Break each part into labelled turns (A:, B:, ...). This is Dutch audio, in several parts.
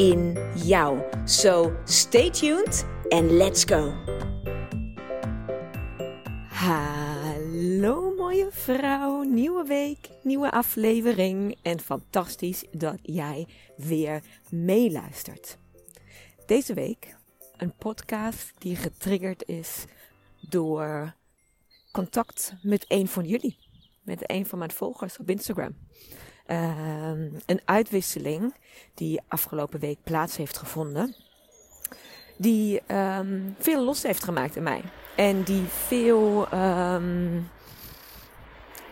A: in jou. So stay tuned and let's go. Hallo mooie vrouw, nieuwe week, nieuwe aflevering en fantastisch dat jij weer meeluistert. Deze week een podcast die getriggerd is door contact met een van jullie, met een van mijn volgers op Instagram. Ehm, een uitwisseling die afgelopen week plaats heeft gevonden. Die ehm, veel los heeft gemaakt in mij. En die veel, um,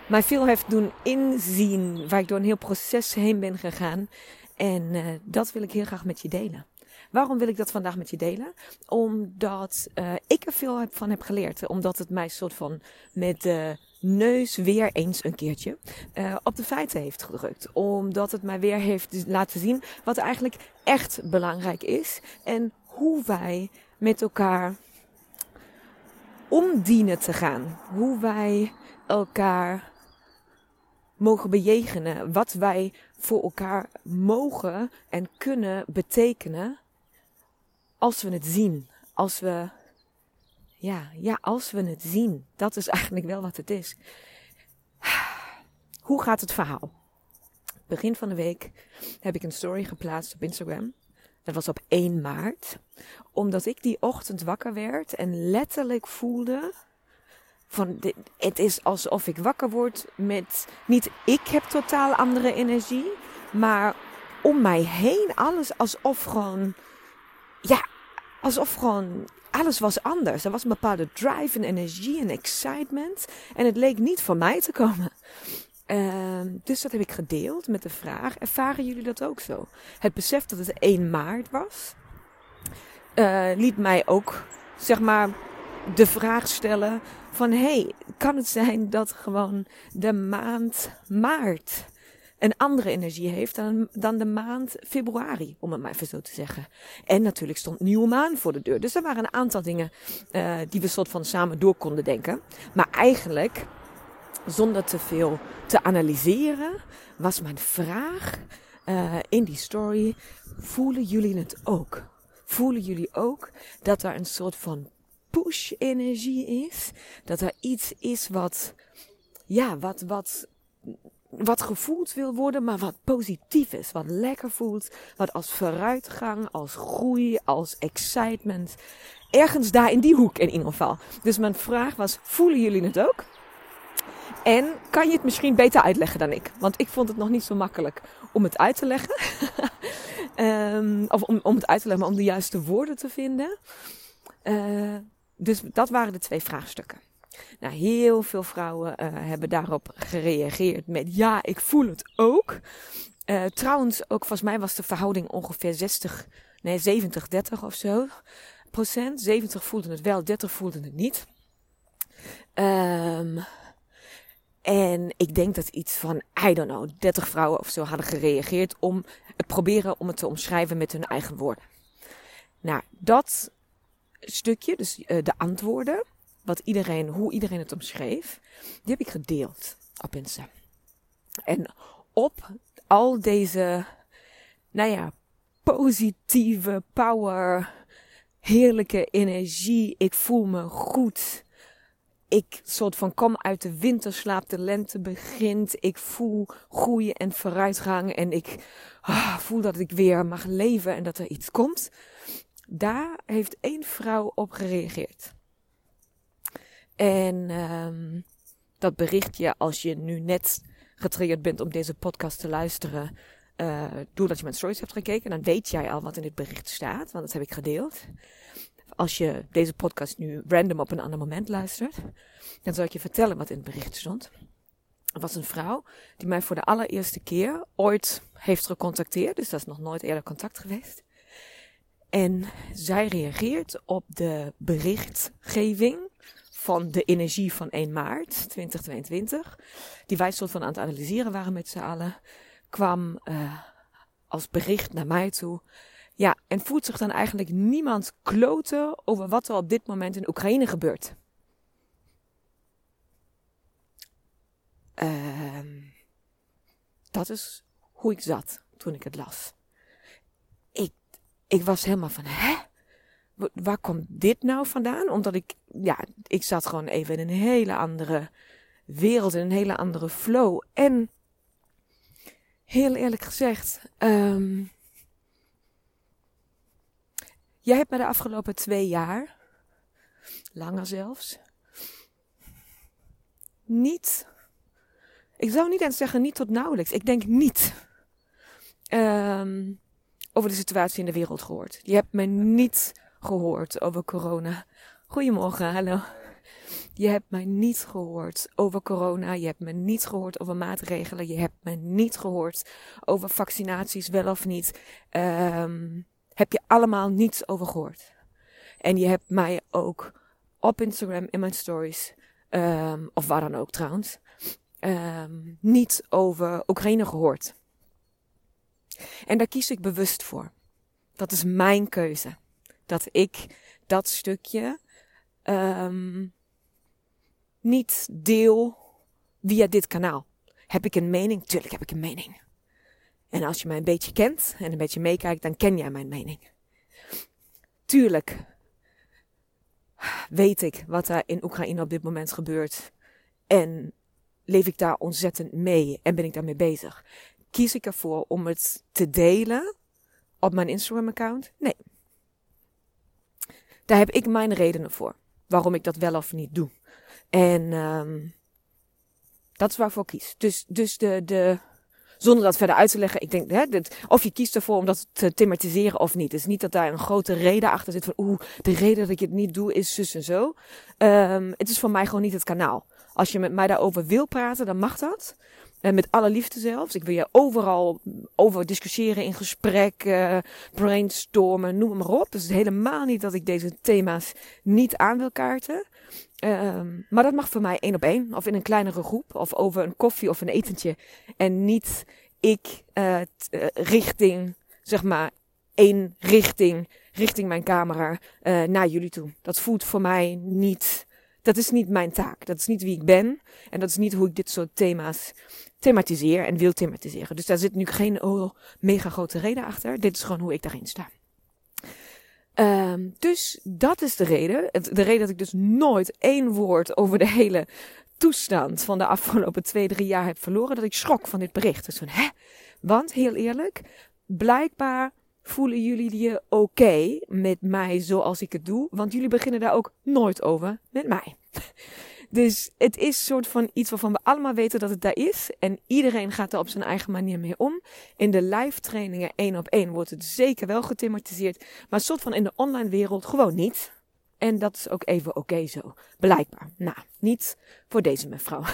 A: mij veel heeft doen inzien. Waar ik door een heel proces heen ben gegaan. En uh, dat wil ik heel graag met je delen. Waarom wil ik dat vandaag met je delen? Omdat uh, ik er veel van heb geleerd. Omdat het mij soort van met de neus weer eens een keertje uh, op de feiten heeft gedrukt. Omdat het mij weer heeft laten zien wat eigenlijk echt belangrijk is. En hoe wij met elkaar om dienen te gaan. Hoe wij elkaar mogen bejegenen. Wat wij voor elkaar mogen en kunnen betekenen als we het zien. Als we, ja, ja, als we het zien. Dat is eigenlijk wel wat het is. Hoe gaat het verhaal? Begin van de week heb ik een story geplaatst op Instagram. Dat was op 1 maart. Omdat ik die ochtend wakker werd en letterlijk voelde van het is alsof ik wakker word met niet ik heb totaal andere energie, maar om mij heen alles alsof gewoon ja, alsof gewoon alles was anders. Er was een bepaalde drive en energie en excitement en het leek niet van mij te komen. Uh, dus dat heb ik gedeeld met de vraag: ervaren jullie dat ook zo? Het besef dat het 1 maart was, uh, liet mij ook zeg maar de vraag stellen: van hey, kan het zijn dat gewoon de maand maart een andere energie heeft dan, dan de maand februari, om het maar even zo te zeggen. En natuurlijk stond nieuwe maan voor de deur. Dus er waren een aantal dingen uh, die we soort van samen door konden denken. Maar eigenlijk, zonder te veel te analyseren, was mijn vraag uh, in die story: voelen jullie het ook? Voelen jullie ook dat er een soort van push-energie is? Dat er iets is wat, ja, wat, wat wat gevoeld wil worden, maar wat positief is. Wat lekker voelt. Wat als vooruitgang, als groei, als excitement. Ergens daar in die hoek in ieder geval. Dus mijn vraag was, voelen jullie het ook? En kan je het misschien beter uitleggen dan ik? Want ik vond het nog niet zo makkelijk om het uit te leggen. um, of om, om het uit te leggen, maar om de juiste woorden te vinden. Uh, dus dat waren de twee vraagstukken. Nou, heel veel vrouwen uh, hebben daarop gereageerd met ja, ik voel het ook. Uh, trouwens, ook volgens mij was de verhouding ongeveer 60, nee 70, 30 of zo procent. 70 voelden het wel, 30 voelden het niet. Um, en ik denk dat iets van, I don't know, 30 vrouwen of zo hadden gereageerd om het proberen om het te omschrijven met hun eigen woorden. Nou, dat stukje, dus uh, de antwoorden, wat iedereen, hoe iedereen het omschreef, die heb ik gedeeld op Insta. En op al deze, nou ja, positieve power, heerlijke energie, ik voel me goed. Ik soort van kom uit de winterslaap, de lente begint. Ik voel groei en vooruitgang en ik ah, voel dat ik weer mag leven en dat er iets komt. Daar heeft één vrouw op gereageerd. En um, dat berichtje, als je nu net getriggerd bent om deze podcast te luisteren, uh, doordat je mijn stories hebt gekeken, dan weet jij al wat in dit bericht staat, want dat heb ik gedeeld. Als je deze podcast nu random op een ander moment luistert, dan zal ik je vertellen wat in het bericht stond. Er was een vrouw die mij voor de allereerste keer ooit heeft gecontacteerd, dus dat is nog nooit eerder contact geweest. En zij reageert op de berichtgeving van de energie van 1 maart 2022, die wij soort van aan het analyseren waren met z'n allen, kwam uh, als bericht naar mij toe. Ja, en voelt zich dan eigenlijk niemand kloten over wat er op dit moment in Oekraïne gebeurt. Uh, dat is hoe ik zat toen ik het las. Ik, ik was helemaal van, hè? Waar komt dit nou vandaan? Omdat ik, ja, ik zat gewoon even in een hele andere wereld, in een hele andere flow. En heel eerlijk gezegd, um, jij hebt me de afgelopen twee jaar, langer zelfs, niet, ik zou niet eens zeggen niet tot nauwelijks, ik denk niet, um, over de situatie in de wereld gehoord. Je hebt me niet gehoord over corona. Goedemorgen, hallo. Je hebt mij niet gehoord over corona. Je hebt me niet gehoord over maatregelen. Je hebt me niet gehoord over vaccinaties, wel of niet. Um, heb je allemaal niets over gehoord. En je hebt mij ook op Instagram in mijn stories, um, of waar dan ook trouwens, um, niet over Oekraïne gehoord. En daar kies ik bewust voor. Dat is mijn keuze. Dat ik dat stukje um, niet deel via dit kanaal. Heb ik een mening? Tuurlijk heb ik een mening. En als je mij een beetje kent en een beetje meekijkt, dan ken jij mijn mening. Tuurlijk weet ik wat er in Oekraïne op dit moment gebeurt. En leef ik daar ontzettend mee en ben ik daarmee bezig. Kies ik ervoor om het te delen op mijn Instagram-account? Nee. Daar heb ik mijn redenen voor. Waarom ik dat wel of niet doe. En um, dat is waarvoor ik kies. Dus, dus de, de, zonder dat verder uit te leggen, ik denk, hè, dit, of je kiest ervoor om dat te thematiseren of niet. Het is niet dat daar een grote reden achter zit van, oeh, de reden dat ik het niet doe is zus en zo. Um, het is voor mij gewoon niet het kanaal. Als je met mij daarover wil praten, dan mag dat. En met alle liefde zelfs. Ik wil je overal over discussiëren in gesprek, brainstormen, noem maar op. Dus helemaal niet dat ik deze thema's niet aan wil kaarten. Um, maar dat mag voor mij één op één. Of in een kleinere groep. Of over een koffie of een etentje. En niet ik uh, richting, zeg maar, één richting, richting mijn camera naar jullie toe. Dat voelt voor mij niet dat is niet mijn taak. Dat is niet wie ik ben. En dat is niet hoe ik dit soort thema's thematiseer en wil thematiseren. Dus daar zit nu geen oh, mega grote reden achter. Dit is gewoon hoe ik daarin sta. Um, dus dat is de reden. De reden dat ik dus nooit één woord over de hele toestand van de afgelopen twee, drie jaar heb verloren. Dat ik schrok van dit bericht. Dus van, hè? Want, heel eerlijk, blijkbaar voelen jullie je oké met mij zoals ik het doe? Want jullie beginnen daar ook nooit over met mij. Dus het is soort van iets waarvan we allemaal weten dat het daar is. En iedereen gaat er op zijn eigen manier mee om. In de live trainingen één op één wordt het zeker wel gethematiseerd. Maar soort van in de online wereld gewoon niet. En dat is ook even oké zo. Blijkbaar. Nou, niet voor deze mevrouw.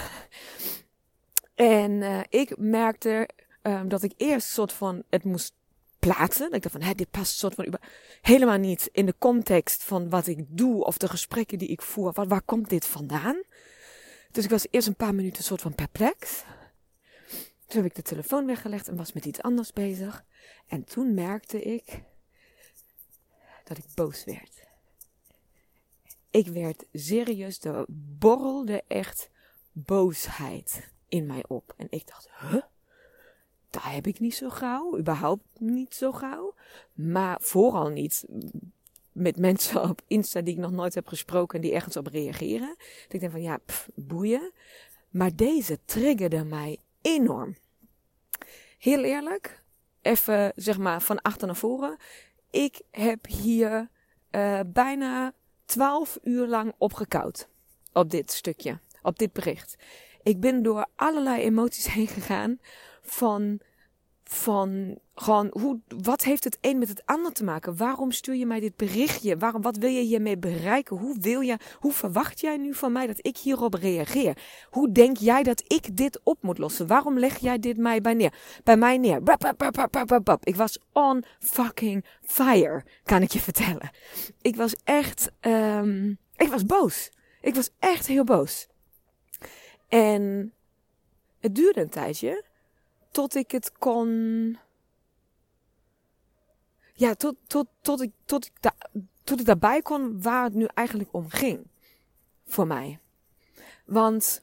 A: En uh, ik merkte um, dat ik eerst soort van het moest Dat ik dacht van, hé, dit past soort van helemaal niet in de context van wat ik doe of de gesprekken die ik voer. Waar, waar komt dit vandaan? Dus ik was eerst een paar minuten soort van perplex. Toen heb ik de telefoon weggelegd en was met iets anders bezig. En toen merkte ik dat ik boos werd. Ik werd serieus, er borrelde echt boosheid in mij op. En ik dacht, huh? Dat heb ik niet zo gauw. Überhaupt niet zo gauw. Maar vooral niet met mensen op Insta die ik nog nooit heb gesproken en die ergens op reageren. Ik denk van ja, pff, boeien. Maar deze triggerde mij enorm. Heel eerlijk, even zeg maar van achter naar voren. Ik heb hier uh, bijna 12 uur lang opgekoud. Op dit stukje, op dit bericht. Ik ben door allerlei emoties heen gegaan van van gewoon, hoe, wat heeft het een met het ander te maken? Waarom stuur je mij dit berichtje? Waarom, wat wil je hiermee bereiken? Hoe wil je, hoe verwacht jij nu van mij dat ik hierop reageer? Hoe denk jij dat ik dit op moet lossen? Waarom leg jij dit mij bij neer? Bij mij neer. Ik was on fucking fire, kan ik je vertellen. Ik was echt, um, ik was boos. Ik was echt heel boos. En het duurde een tijdje tot ik het kon. Ja, tot, tot, tot, ik, tot, ik da, tot ik daarbij kon waar het nu eigenlijk om ging. Voor mij. Want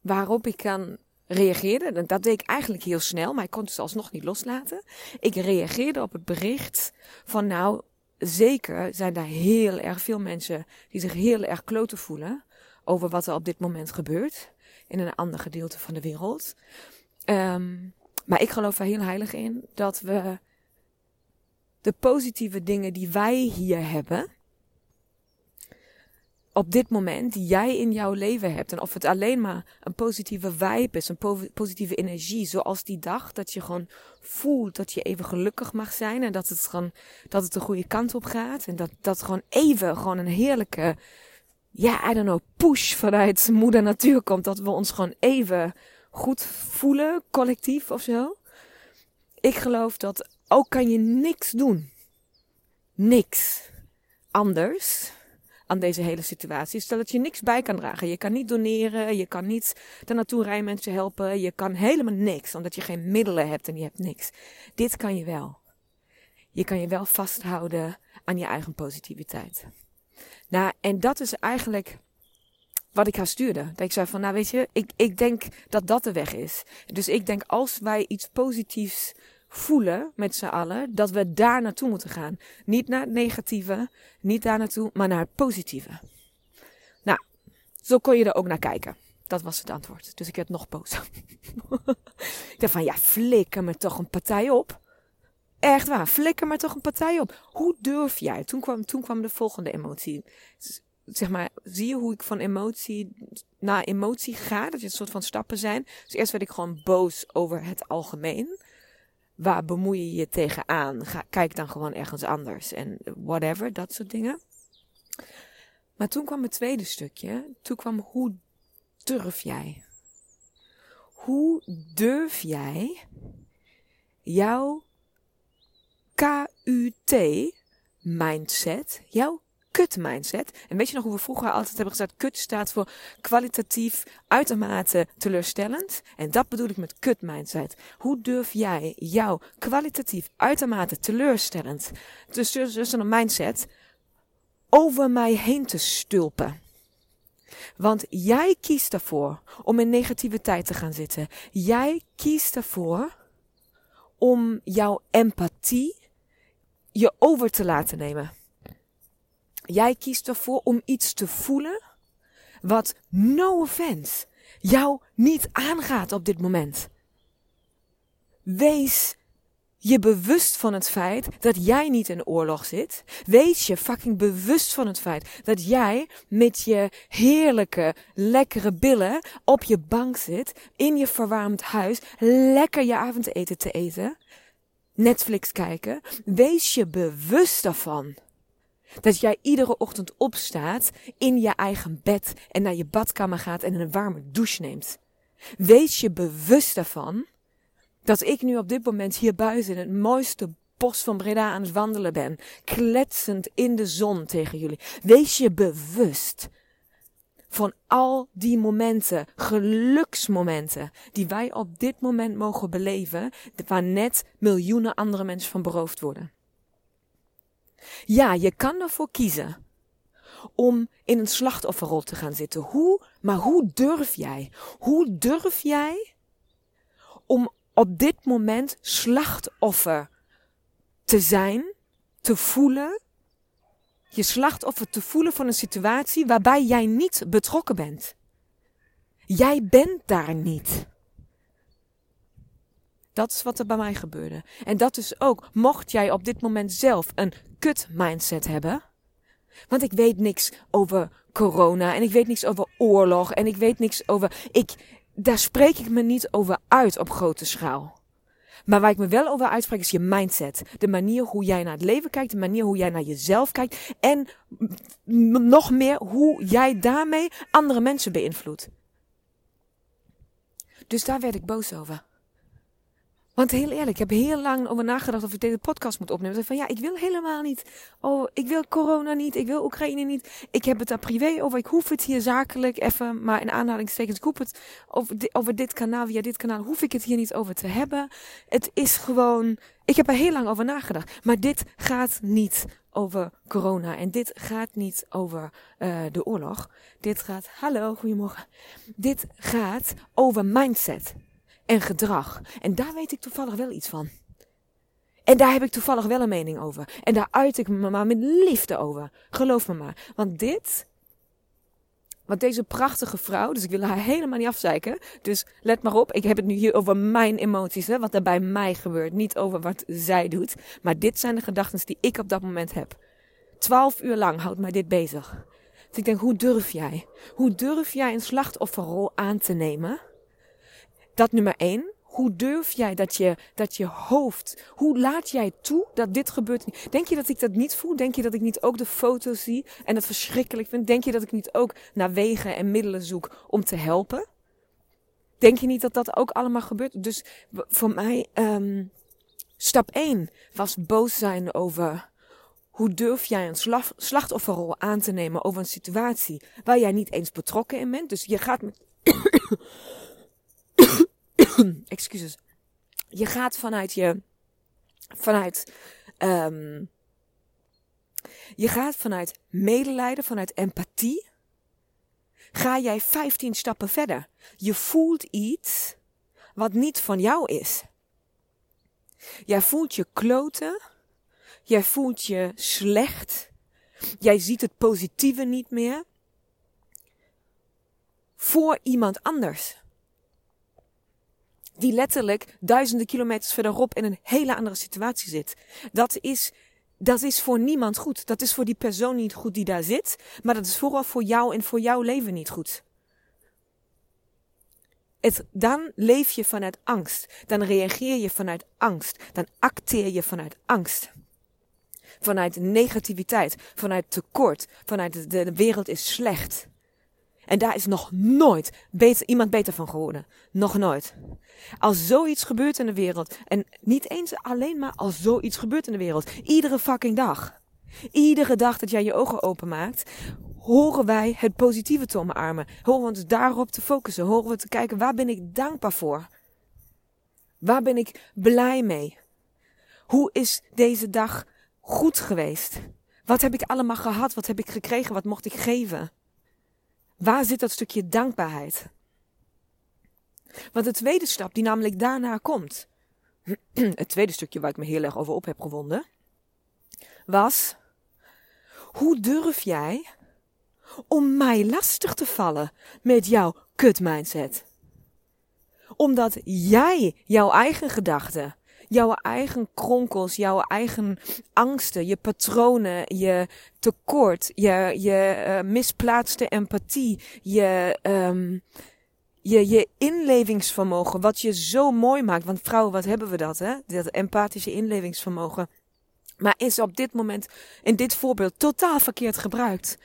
A: waarop ik dan reageerde, dat deed ik eigenlijk heel snel, maar ik kon het alsnog niet loslaten. Ik reageerde op het bericht van nou, zeker zijn daar heel erg veel mensen die zich heel erg kloten voelen over wat er op dit moment gebeurt in een ander gedeelte van de wereld. Um, maar ik geloof er heel heilig in dat we de positieve dingen die wij hier hebben, op dit moment, die jij in jouw leven hebt, en of het alleen maar een positieve vibe is, een positieve energie, zoals die dag, dat je gewoon voelt dat je even gelukkig mag zijn en dat het gewoon, dat het de goede kant op gaat en dat dat gewoon even gewoon een heerlijke ja, I don't know, push vanuit moeder natuur komt. Dat we ons gewoon even goed voelen, collectief of zo. Ik geloof dat ook kan je niks doen. Niks anders aan deze hele situatie. Stel dat je niks bij kan dragen. Je kan niet doneren, je kan niet daar naartoe rijmensen helpen. Je kan helemaal niks, omdat je geen middelen hebt en je hebt niks. Dit kan je wel. Je kan je wel vasthouden aan je eigen positiviteit. Nou, en dat is eigenlijk wat ik haar stuurde. Dat ik zei van, nou weet je, ik, ik denk dat dat de weg is. Dus ik denk als wij iets positiefs voelen met z'n allen, dat we daar naartoe moeten gaan. Niet naar het negatieve, niet daar naartoe, maar naar het positieve. Nou, zo kon je er ook naar kijken. Dat was het antwoord. Dus ik werd nog boos. ik dacht van, ja, flikker me toch een partij op. Echt waar, flikker maar toch een partij op. Hoe durf jij? Toen kwam, toen kwam de volgende emotie. Zeg maar, zie je hoe ik van emotie naar emotie ga? Dat je een soort van stappen zijn. Dus eerst werd ik gewoon boos over het algemeen. Waar bemoei je je tegenaan? Ga, kijk dan gewoon ergens anders. En whatever, dat soort dingen. Maar toen kwam het tweede stukje. Toen kwam hoe durf jij? Hoe durf jij jouw KUT mindset, jouw kut mindset. En weet je nog hoe we vroeger altijd hebben gezegd, kut staat voor kwalitatief uitermate teleurstellend. En dat bedoel ik met kut mindset. Hoe durf jij jouw kwalitatief uitermate teleurstellend, dus tussen een mindset, over mij heen te stulpen? Want jij kiest ervoor om in negativiteit te gaan zitten. Jij kiest ervoor om jouw empathie je over te laten nemen. Jij kiest ervoor om iets te voelen wat, no offense, jou niet aangaat op dit moment. Wees je bewust van het feit dat jij niet in oorlog zit. Wees je fucking bewust van het feit dat jij met je heerlijke, lekkere billen op je bank zit, in je verwarmd huis, lekker je avondeten te eten. Netflix kijken, wees je bewust daarvan. Dat jij iedere ochtend opstaat in je eigen bed en naar je badkamer gaat en een warme douche neemt. Wees je bewust daarvan dat ik nu op dit moment hier buiten in het mooiste bos van Breda aan het wandelen ben, kletsend in de zon tegen jullie. Wees je bewust van al die momenten, geluksmomenten, die wij op dit moment mogen beleven, waar net miljoenen andere mensen van beroofd worden. Ja, je kan ervoor kiezen om in een slachtofferrol te gaan zitten. Hoe, maar hoe durf jij? Hoe durf jij om op dit moment slachtoffer te zijn, te voelen, je slachtoffer te voelen van een situatie waarbij jij niet betrokken bent. Jij bent daar niet. Dat is wat er bij mij gebeurde. En dat is ook, mocht jij op dit moment zelf een kut mindset hebben. Want ik weet niks over corona en ik weet niks over oorlog en ik weet niks over. Ik, daar spreek ik me niet over uit op grote schaal. Maar waar ik me wel over uitspreek is je mindset. De manier hoe jij naar het leven kijkt, de manier hoe jij naar jezelf kijkt. En nog meer hoe jij daarmee andere mensen beïnvloedt. Dus daar werd ik boos over. Want heel eerlijk, ik heb heel lang over nagedacht of ik deze podcast moet opnemen. Van ja, ik wil helemaal niet. Oh, ik wil corona niet. Ik wil Oekraïne niet. Ik heb het daar privé over. Ik hoef het hier zakelijk even, maar in aanhalingstekens, ik hoef het over, over dit kanaal, via dit kanaal, hoef ik het hier niet over te hebben. Het is gewoon, ik heb er heel lang over nagedacht. Maar dit gaat niet over corona. En dit gaat niet over uh, de oorlog. Dit gaat, hallo, goedemorgen. Dit gaat over mindset en gedrag. En daar weet ik toevallig wel iets van. En daar heb ik toevallig wel een mening over. En daar uit ik me maar met liefde over. Geloof me maar. Want dit, wat deze prachtige vrouw, dus ik wil haar helemaal niet afzeiken. Dus let maar op, ik heb het nu hier over mijn emoties, hè, wat er bij mij gebeurt. Niet over wat zij doet. Maar dit zijn de gedachten die ik op dat moment heb. Twaalf uur lang houdt mij dit bezig. Dus ik denk, hoe durf jij? Hoe durf jij een slachtofferrol aan te nemen? Dat nummer één. Hoe durf jij dat je, dat je hoofd, hoe laat jij toe dat dit gebeurt? Denk je dat ik dat niet voel? Denk je dat ik niet ook de foto's zie en het verschrikkelijk vind? Denk je dat ik niet ook naar wegen en middelen zoek om te helpen? Denk je niet dat dat ook allemaal gebeurt? Dus voor mij, um, stap 1 was boos zijn over hoe durf jij een slachtofferrol aan te nemen over een situatie waar jij niet eens betrokken in bent? Dus je gaat met. excuses. Je gaat vanuit je, vanuit, um, je gaat vanuit medelijden, vanuit empathie. Ga jij 15 stappen verder. Je voelt iets wat niet van jou is. Jij voelt je kloten. Jij voelt je slecht. Jij ziet het positieve niet meer. Voor iemand anders die letterlijk duizenden kilometers verderop in een hele andere situatie zit. Dat is, dat is voor niemand goed. Dat is voor die persoon niet goed die daar zit, maar dat is vooral voor jou en voor jouw leven niet goed. Het, dan leef je vanuit angst. Dan reageer je vanuit angst. Dan acteer je vanuit angst. Vanuit negativiteit, vanuit tekort, vanuit de, de wereld is slecht. En daar is nog nooit iemand beter van geworden. Nog nooit. Als zoiets gebeurt in de wereld, en niet eens alleen maar als zoiets gebeurt in de wereld, iedere fucking dag. Iedere dag dat jij je ogen openmaakt, horen wij het positieve te omarmen. Horen we ons daarop te focussen. Horen we te kijken, waar ben ik dankbaar voor? Waar ben ik blij mee? Hoe is deze dag goed geweest? Wat heb ik allemaal gehad? Wat heb ik gekregen? Wat mocht ik geven? Waar zit dat stukje dankbaarheid? Want de tweede stap die namelijk daarna komt, het tweede stukje waar ik me heel erg over op heb gewonden, was, hoe durf jij om mij lastig te vallen met jouw kut mindset? Omdat jij jouw eigen gedachten, jouw eigen kronkels, jouw eigen angsten, je patronen, je tekort, je, je uh, misplaatste empathie, je, um, je, je inlevingsvermogen, wat je zo mooi maakt. Want vrouwen, wat hebben we dat, hè? Dat empathische inlevingsvermogen. Maar is op dit moment, in dit voorbeeld, totaal verkeerd gebruikt.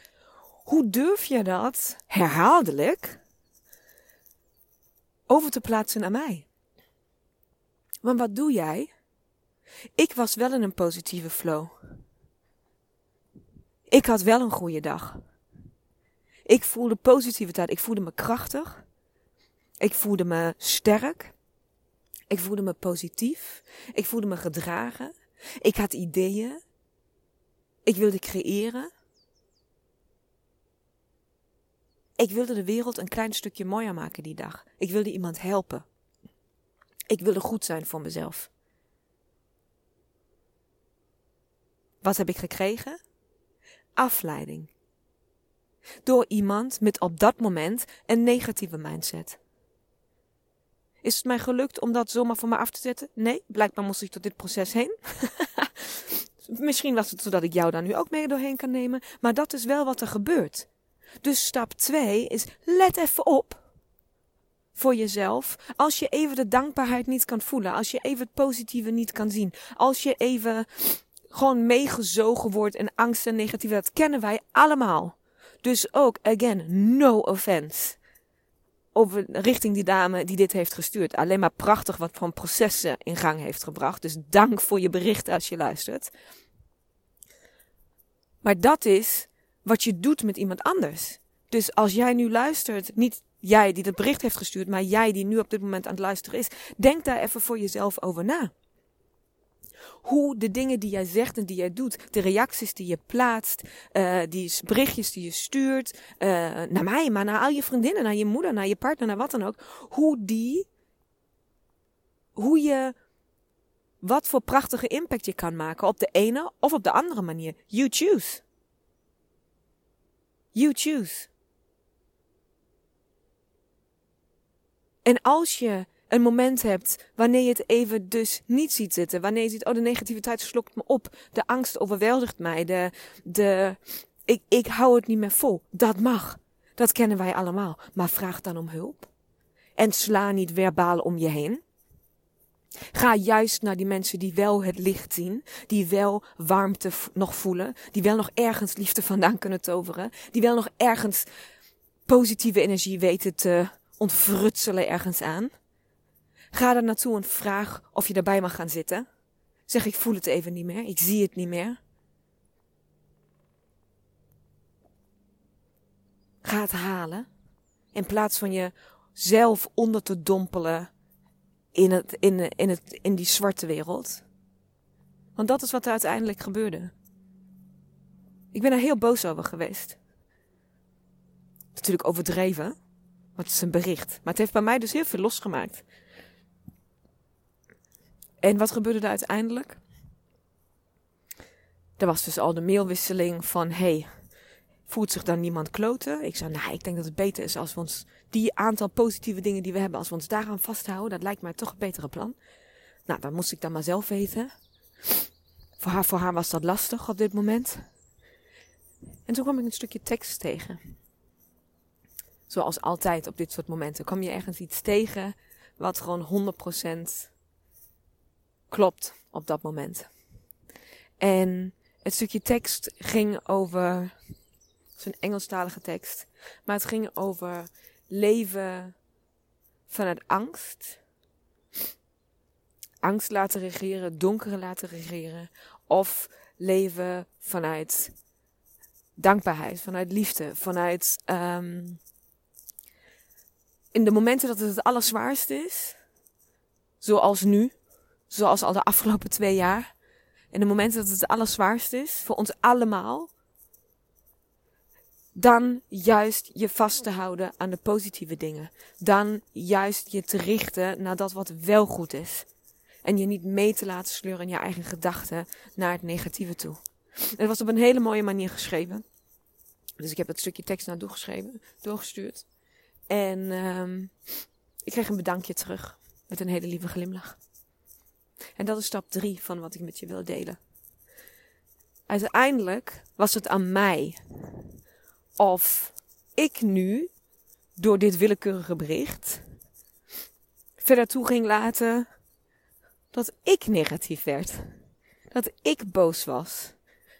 A: Hoe durf je dat herhaaldelijk over te plaatsen naar mij? Want wat doe jij? Ik was wel in een positieve flow. Ik had wel een goede dag. Ik voelde positiviteit. Ik voelde me krachtig. Ik voelde me sterk. Ik voelde me positief. Ik voelde me gedragen. Ik had ideeën. Ik wilde creëren. Ik wilde de wereld een klein stukje mooier maken die dag. Ik wilde iemand helpen. Ik wilde goed zijn voor mezelf. Wat heb ik gekregen? Afleiding. Door iemand met op dat moment een negatieve mindset. Is het mij gelukt om dat zomaar van me af te zetten? Nee, blijkbaar moest ik tot dit proces heen. Misschien was het zodat ik jou daar nu ook mee doorheen kan nemen, maar dat is wel wat er gebeurt. Dus stap 2 is let even op voor jezelf. Als je even de dankbaarheid niet kan voelen. Als je even het positieve niet kan zien. Als je even gewoon meegezogen wordt in angst en negativiteit. Dat kennen wij allemaal. Dus ook, again, no offense. Over, richting die dame die dit heeft gestuurd. Alleen maar prachtig wat voor processen in gang heeft gebracht. Dus dank voor je bericht als je luistert. Maar dat is wat je doet met iemand anders. Dus als jij nu luistert, niet jij die het bericht heeft gestuurd, maar jij die nu op dit moment aan het luisteren is, denk daar even voor jezelf over na. Hoe de dingen die jij zegt en die jij doet, de reacties die je plaatst, uh, die berichtjes die je stuurt, uh, naar mij, maar naar al je vriendinnen, naar je moeder, naar je partner, naar wat dan ook, hoe die, hoe je, wat voor prachtige impact je kan maken op de ene of op de andere manier. You choose. You choose. En als je een moment hebt wanneer je het even dus niet ziet zitten, wanneer je ziet, oh de negativiteit slokt me op, de angst overweldigt mij, de, de, ik, ik hou het niet meer vol. Dat mag. Dat kennen wij allemaal. Maar vraag dan om hulp. En sla niet verbaal om je heen. Ga juist naar die mensen die wel het licht zien, die wel warmte nog voelen, die wel nog ergens liefde vandaan kunnen toveren, die wel nog ergens positieve energie weten te ontfrutselen ergens aan. Ga er naartoe en vraag of je erbij mag gaan zitten. Zeg ik voel het even niet meer, ik zie het niet meer. Ga het halen in plaats van je zelf onder te dompelen in, het, in, in, het, in die zwarte wereld. Want dat is wat er uiteindelijk gebeurde. Ik ben er heel boos over geweest. Natuurlijk overdreven, het is een bericht. Maar het heeft bij mij dus heel veel losgemaakt. En wat gebeurde er uiteindelijk? Er was dus al de mailwisseling van: hey, voelt zich dan niemand kloten? Ik zei: Nou, ik denk dat het beter is als we ons die aantal positieve dingen die we hebben, als we ons daaraan vasthouden, dat lijkt mij toch een betere plan. Nou, dan moest ik dan maar zelf weten. Voor haar, voor haar was dat lastig op dit moment. En toen kwam ik een stukje tekst tegen. Zoals altijd op dit soort momenten kwam je ergens iets tegen wat gewoon 100% klopt op dat moment. En het stukje tekst ging over. Het is een Engelstalige tekst. Maar het ging over leven vanuit angst. Angst laten regeren, donkere laten regeren. Of leven vanuit dankbaarheid, vanuit liefde, vanuit. Um, in de momenten dat het het allerzwaarst is, zoals nu, zoals al de afgelopen twee jaar. In de momenten dat het het allerzwaarst is, voor ons allemaal, dan juist je vast te houden aan de positieve dingen. Dan juist je te richten naar dat wat wel goed is. En je niet mee te laten sleuren in je eigen gedachten naar het negatieve toe. Het was op een hele mooie manier geschreven. Dus ik heb het stukje tekst naar doorgeschreven, doorgestuurd. En um, ik kreeg een bedankje terug. Met een hele lieve glimlach. En dat is stap drie van wat ik met je wil delen. Uiteindelijk was het aan mij of ik nu door dit willekeurige bericht verder toe ging laten dat ik negatief werd. Dat ik boos was.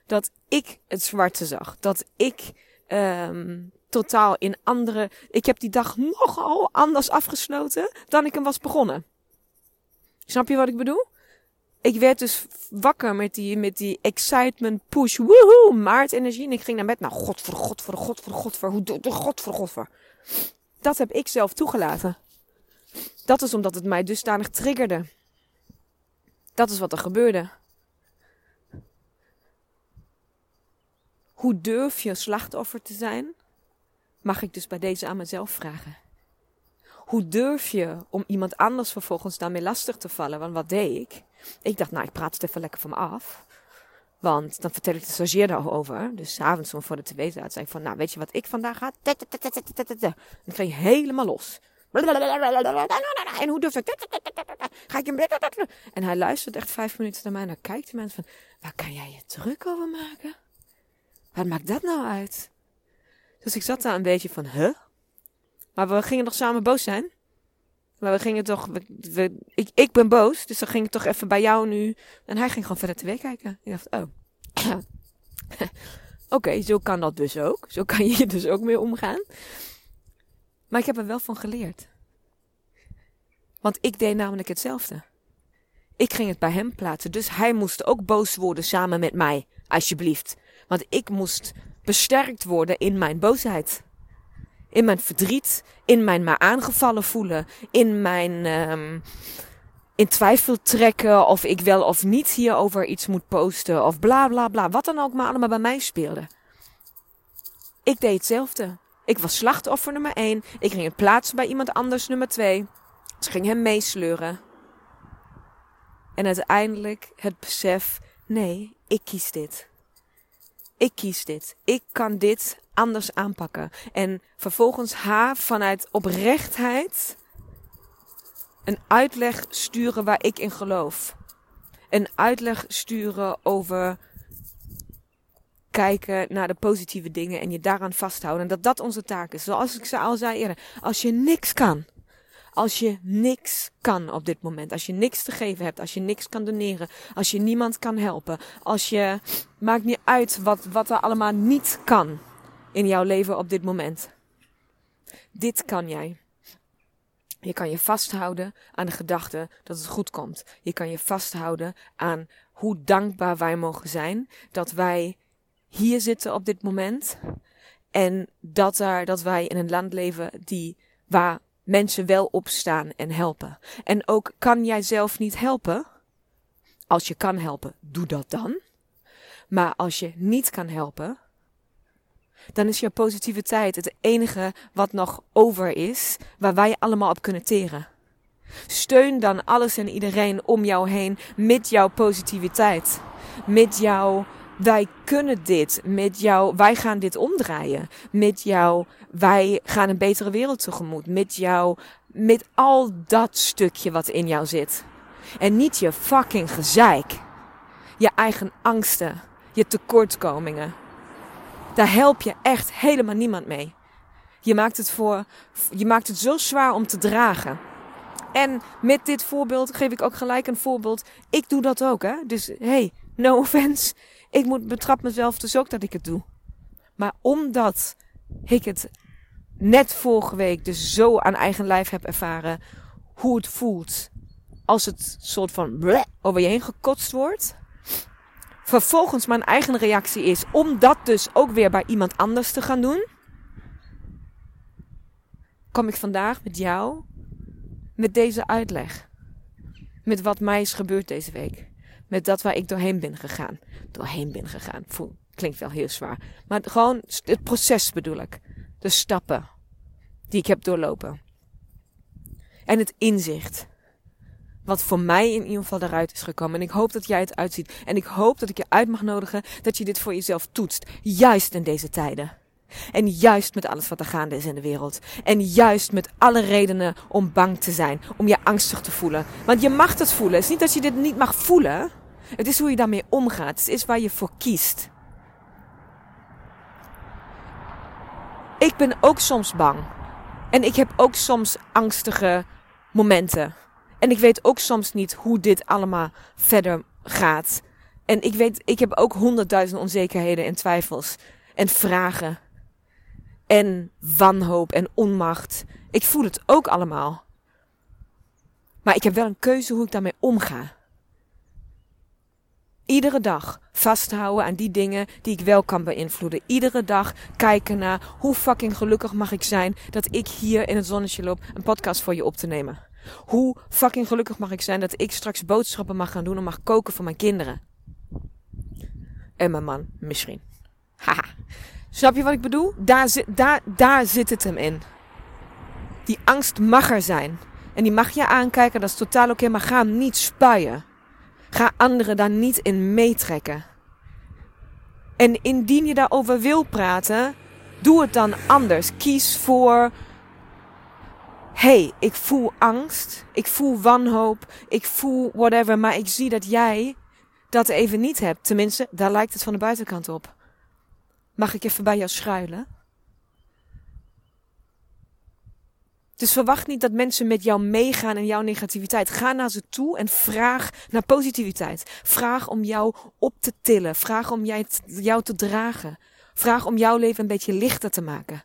A: Dat ik het zwarte zag. Dat ik um, totaal in andere. Ik heb die dag nogal anders afgesloten dan ik hem was begonnen. Snap je wat ik bedoel? ik werd dus wakker met die, met die excitement push. Woehoe, maartenergie. En ik ging naar bed. Nou, god voor god voor god voor god voor. Hoe de god voor god voor. Dat heb ik zelf toegelaten. Dat is omdat het mij dusdanig triggerde. Dat is wat er gebeurde. Hoe durf je slachtoffer te zijn? Mag ik dus bij deze aan mezelf vragen. Hoe durf je om iemand anders vervolgens daarmee lastig te vallen? Want wat deed ik? Ik dacht, nou, ik praat het even lekker van me af. Want dan vertel ik de stagiair daarover. Dus s'avonds om voor de tv zei ik van, nou, weet je wat ik vandaag ga? Dan ging je helemaal los. En hoe durf ik? Ga ik hem... En hij luistert echt vijf minuten naar mij en dan kijkt hij mensen van, waar kan jij je druk over maken? Wat maakt dat nou uit? Dus ik zat daar een beetje van, huh? Maar we gingen nog samen boos zijn. Maar we gingen toch, ik, ik ben boos, dus dan ging ik toch even bij jou nu. En hij ging gewoon verder tv kijken. Ik dacht, oh. Oké, zo kan dat dus ook. Zo kan je dus ook mee omgaan. Maar ik heb er wel van geleerd. Want ik deed namelijk hetzelfde. Ik ging het bij hem plaatsen, dus hij moest ook boos worden samen met mij, alsjeblieft. Want ik moest besterkt worden in mijn boosheid. In mijn verdriet, in mijn maar aangevallen voelen, in mijn um, in twijfel trekken of ik wel of niet hierover iets moet posten of bla bla bla. Wat dan ook maar allemaal bij mij speelde. Ik deed hetzelfde. Ik was slachtoffer nummer 1. Ik ging het plaatsen bij iemand anders nummer 2. Ze ging hem meesleuren. En uiteindelijk het besef: nee, ik kies dit. Ik kies dit. Ik kan dit anders aanpakken. En vervolgens haar vanuit oprechtheid een uitleg sturen waar ik in geloof. Een uitleg sturen over kijken naar de positieve dingen en je daaraan vasthouden. En dat dat onze taak is. Zoals ik al zei eerder. Als je niks kan. Als je niks kan op dit moment. Als je niks te geven hebt. Als je niks kan doneren. Als je niemand kan helpen. Als je. Maakt niet uit wat, wat er allemaal niet kan in jouw leven op dit moment. Dit kan jij. Je kan je vasthouden aan de gedachte dat het goed komt. Je kan je vasthouden aan hoe dankbaar wij mogen zijn dat wij hier zitten op dit moment. En dat, er, dat wij in een land leven die, waar mensen wel opstaan en helpen. En ook kan jij zelf niet helpen. Als je kan helpen, doe dat dan. Maar als je niet kan helpen, dan is je positiviteit het enige wat nog over is, waar wij allemaal op kunnen teren. Steun dan alles en iedereen om jou heen met jouw positiviteit. Met jouw wij kunnen dit. Met jou, wij gaan dit omdraaien. Met jou, wij gaan een betere wereld tegemoet. Met jou, met al dat stukje wat in jou zit. En niet je fucking gezeik. Je eigen angsten. Je tekortkomingen. Daar help je echt helemaal niemand mee. Je maakt het, voor, je maakt het zo zwaar om te dragen. En met dit voorbeeld geef ik ook gelijk een voorbeeld. Ik doe dat ook, hè. Dus hey, no offense. Ik moet betrap mezelf dus ook dat ik het doe. Maar omdat ik het net vorige week dus zo aan eigen lijf heb ervaren hoe het voelt als het soort van over je heen gekotst wordt. Vervolgens mijn eigen reactie is om dat dus ook weer bij iemand anders te gaan doen. Kom ik vandaag met jou met deze uitleg. Met wat mij is gebeurd deze week. Met dat waar ik doorheen ben gegaan. Doorheen ben gegaan. Voel, klinkt wel heel zwaar. Maar gewoon het proces bedoel ik. De stappen die ik heb doorlopen. En het inzicht. Wat voor mij in ieder geval eruit is gekomen. En ik hoop dat jij het uitziet. En ik hoop dat ik je uit mag nodigen dat je dit voor jezelf toetst. Juist in deze tijden. En juist met alles wat er gaande is in de wereld. En juist met alle redenen om bang te zijn. Om je angstig te voelen. Want je mag het voelen. Het is niet dat je dit niet mag voelen. Het is hoe je daarmee omgaat. Het is waar je voor kiest. Ik ben ook soms bang. En ik heb ook soms angstige momenten. En ik weet ook soms niet hoe dit allemaal verder gaat. En ik weet, ik heb ook honderdduizend onzekerheden en twijfels. En vragen. En wanhoop en onmacht. Ik voel het ook allemaal. Maar ik heb wel een keuze hoe ik daarmee omga. Iedere dag vasthouden aan die dingen die ik wel kan beïnvloeden. Iedere dag kijken naar hoe fucking gelukkig mag ik zijn dat ik hier in het zonnetje loop een podcast voor je op te nemen. Hoe fucking gelukkig mag ik zijn dat ik straks boodschappen mag gaan doen en mag koken voor mijn kinderen. En mijn man, misschien. Haha. Snap je wat ik bedoel? Daar, zit, daar, daar zit het hem in. Die angst mag er zijn. En die mag je aankijken, dat is totaal oké, maar ga hem niet spuien. Ga anderen daar niet in meetrekken. En indien je daarover wil praten, doe het dan anders. Kies voor. hey, ik voel angst, ik voel wanhoop, ik voel whatever, maar ik zie dat jij dat even niet hebt. Tenminste, daar lijkt het van de buitenkant op. Mag ik even bij jou schuilen? Dus verwacht niet dat mensen met jou meegaan in jouw negativiteit. Ga naar ze toe en vraag naar positiviteit. Vraag om jou op te tillen. Vraag om jou te dragen. Vraag om jouw leven een beetje lichter te maken.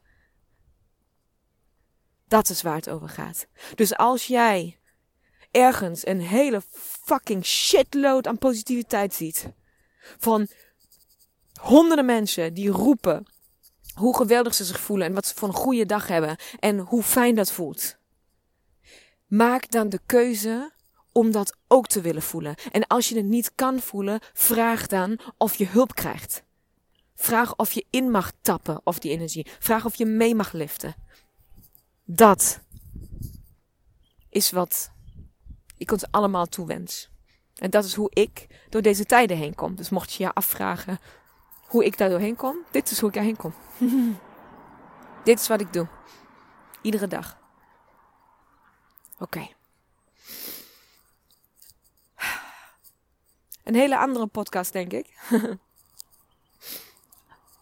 A: Dat is waar het over gaat. Dus als jij ergens een hele fucking shitload aan positiviteit ziet. Van honderden mensen die roepen hoe geweldig ze zich voelen en wat ze voor een goede dag hebben en hoe fijn dat voelt. Maak dan de keuze om dat ook te willen voelen. En als je het niet kan voelen, vraag dan of je hulp krijgt. Vraag of je in mag tappen of die energie. Vraag of je mee mag liften. Dat is wat ik ons allemaal toewens. En dat is hoe ik door deze tijden heen kom. Dus mocht je je afvragen hoe ik daar doorheen kom, dit is hoe ik daarheen kom. dit is wat ik doe. Iedere dag. Oké. Een hele andere podcast, denk ik.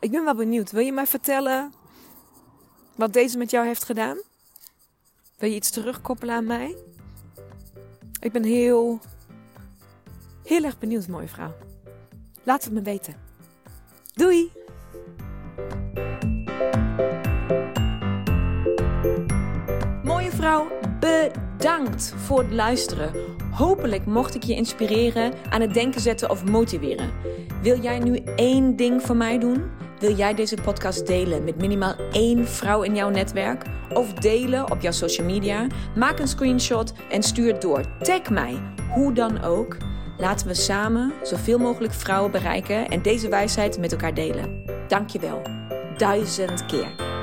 A: ik ben wel benieuwd. Wil je mij vertellen wat deze met jou heeft gedaan? Wil je iets terugkoppelen aan mij? Ik ben heel, heel erg benieuwd, mooie vrouw. Laat het me weten. Doei! Mooie vrouw, bedankt voor het luisteren. Hopelijk mocht ik je inspireren, aan het denken zetten of motiveren. Wil jij nu één ding voor mij doen? Wil jij deze podcast delen met minimaal één vrouw in jouw netwerk? Of delen op jouw social media? Maak een screenshot en stuur het door. Tag mij, hoe dan ook. Laten we samen zoveel mogelijk vrouwen bereiken en deze wijsheid met elkaar delen. Dankjewel. Duizend keer.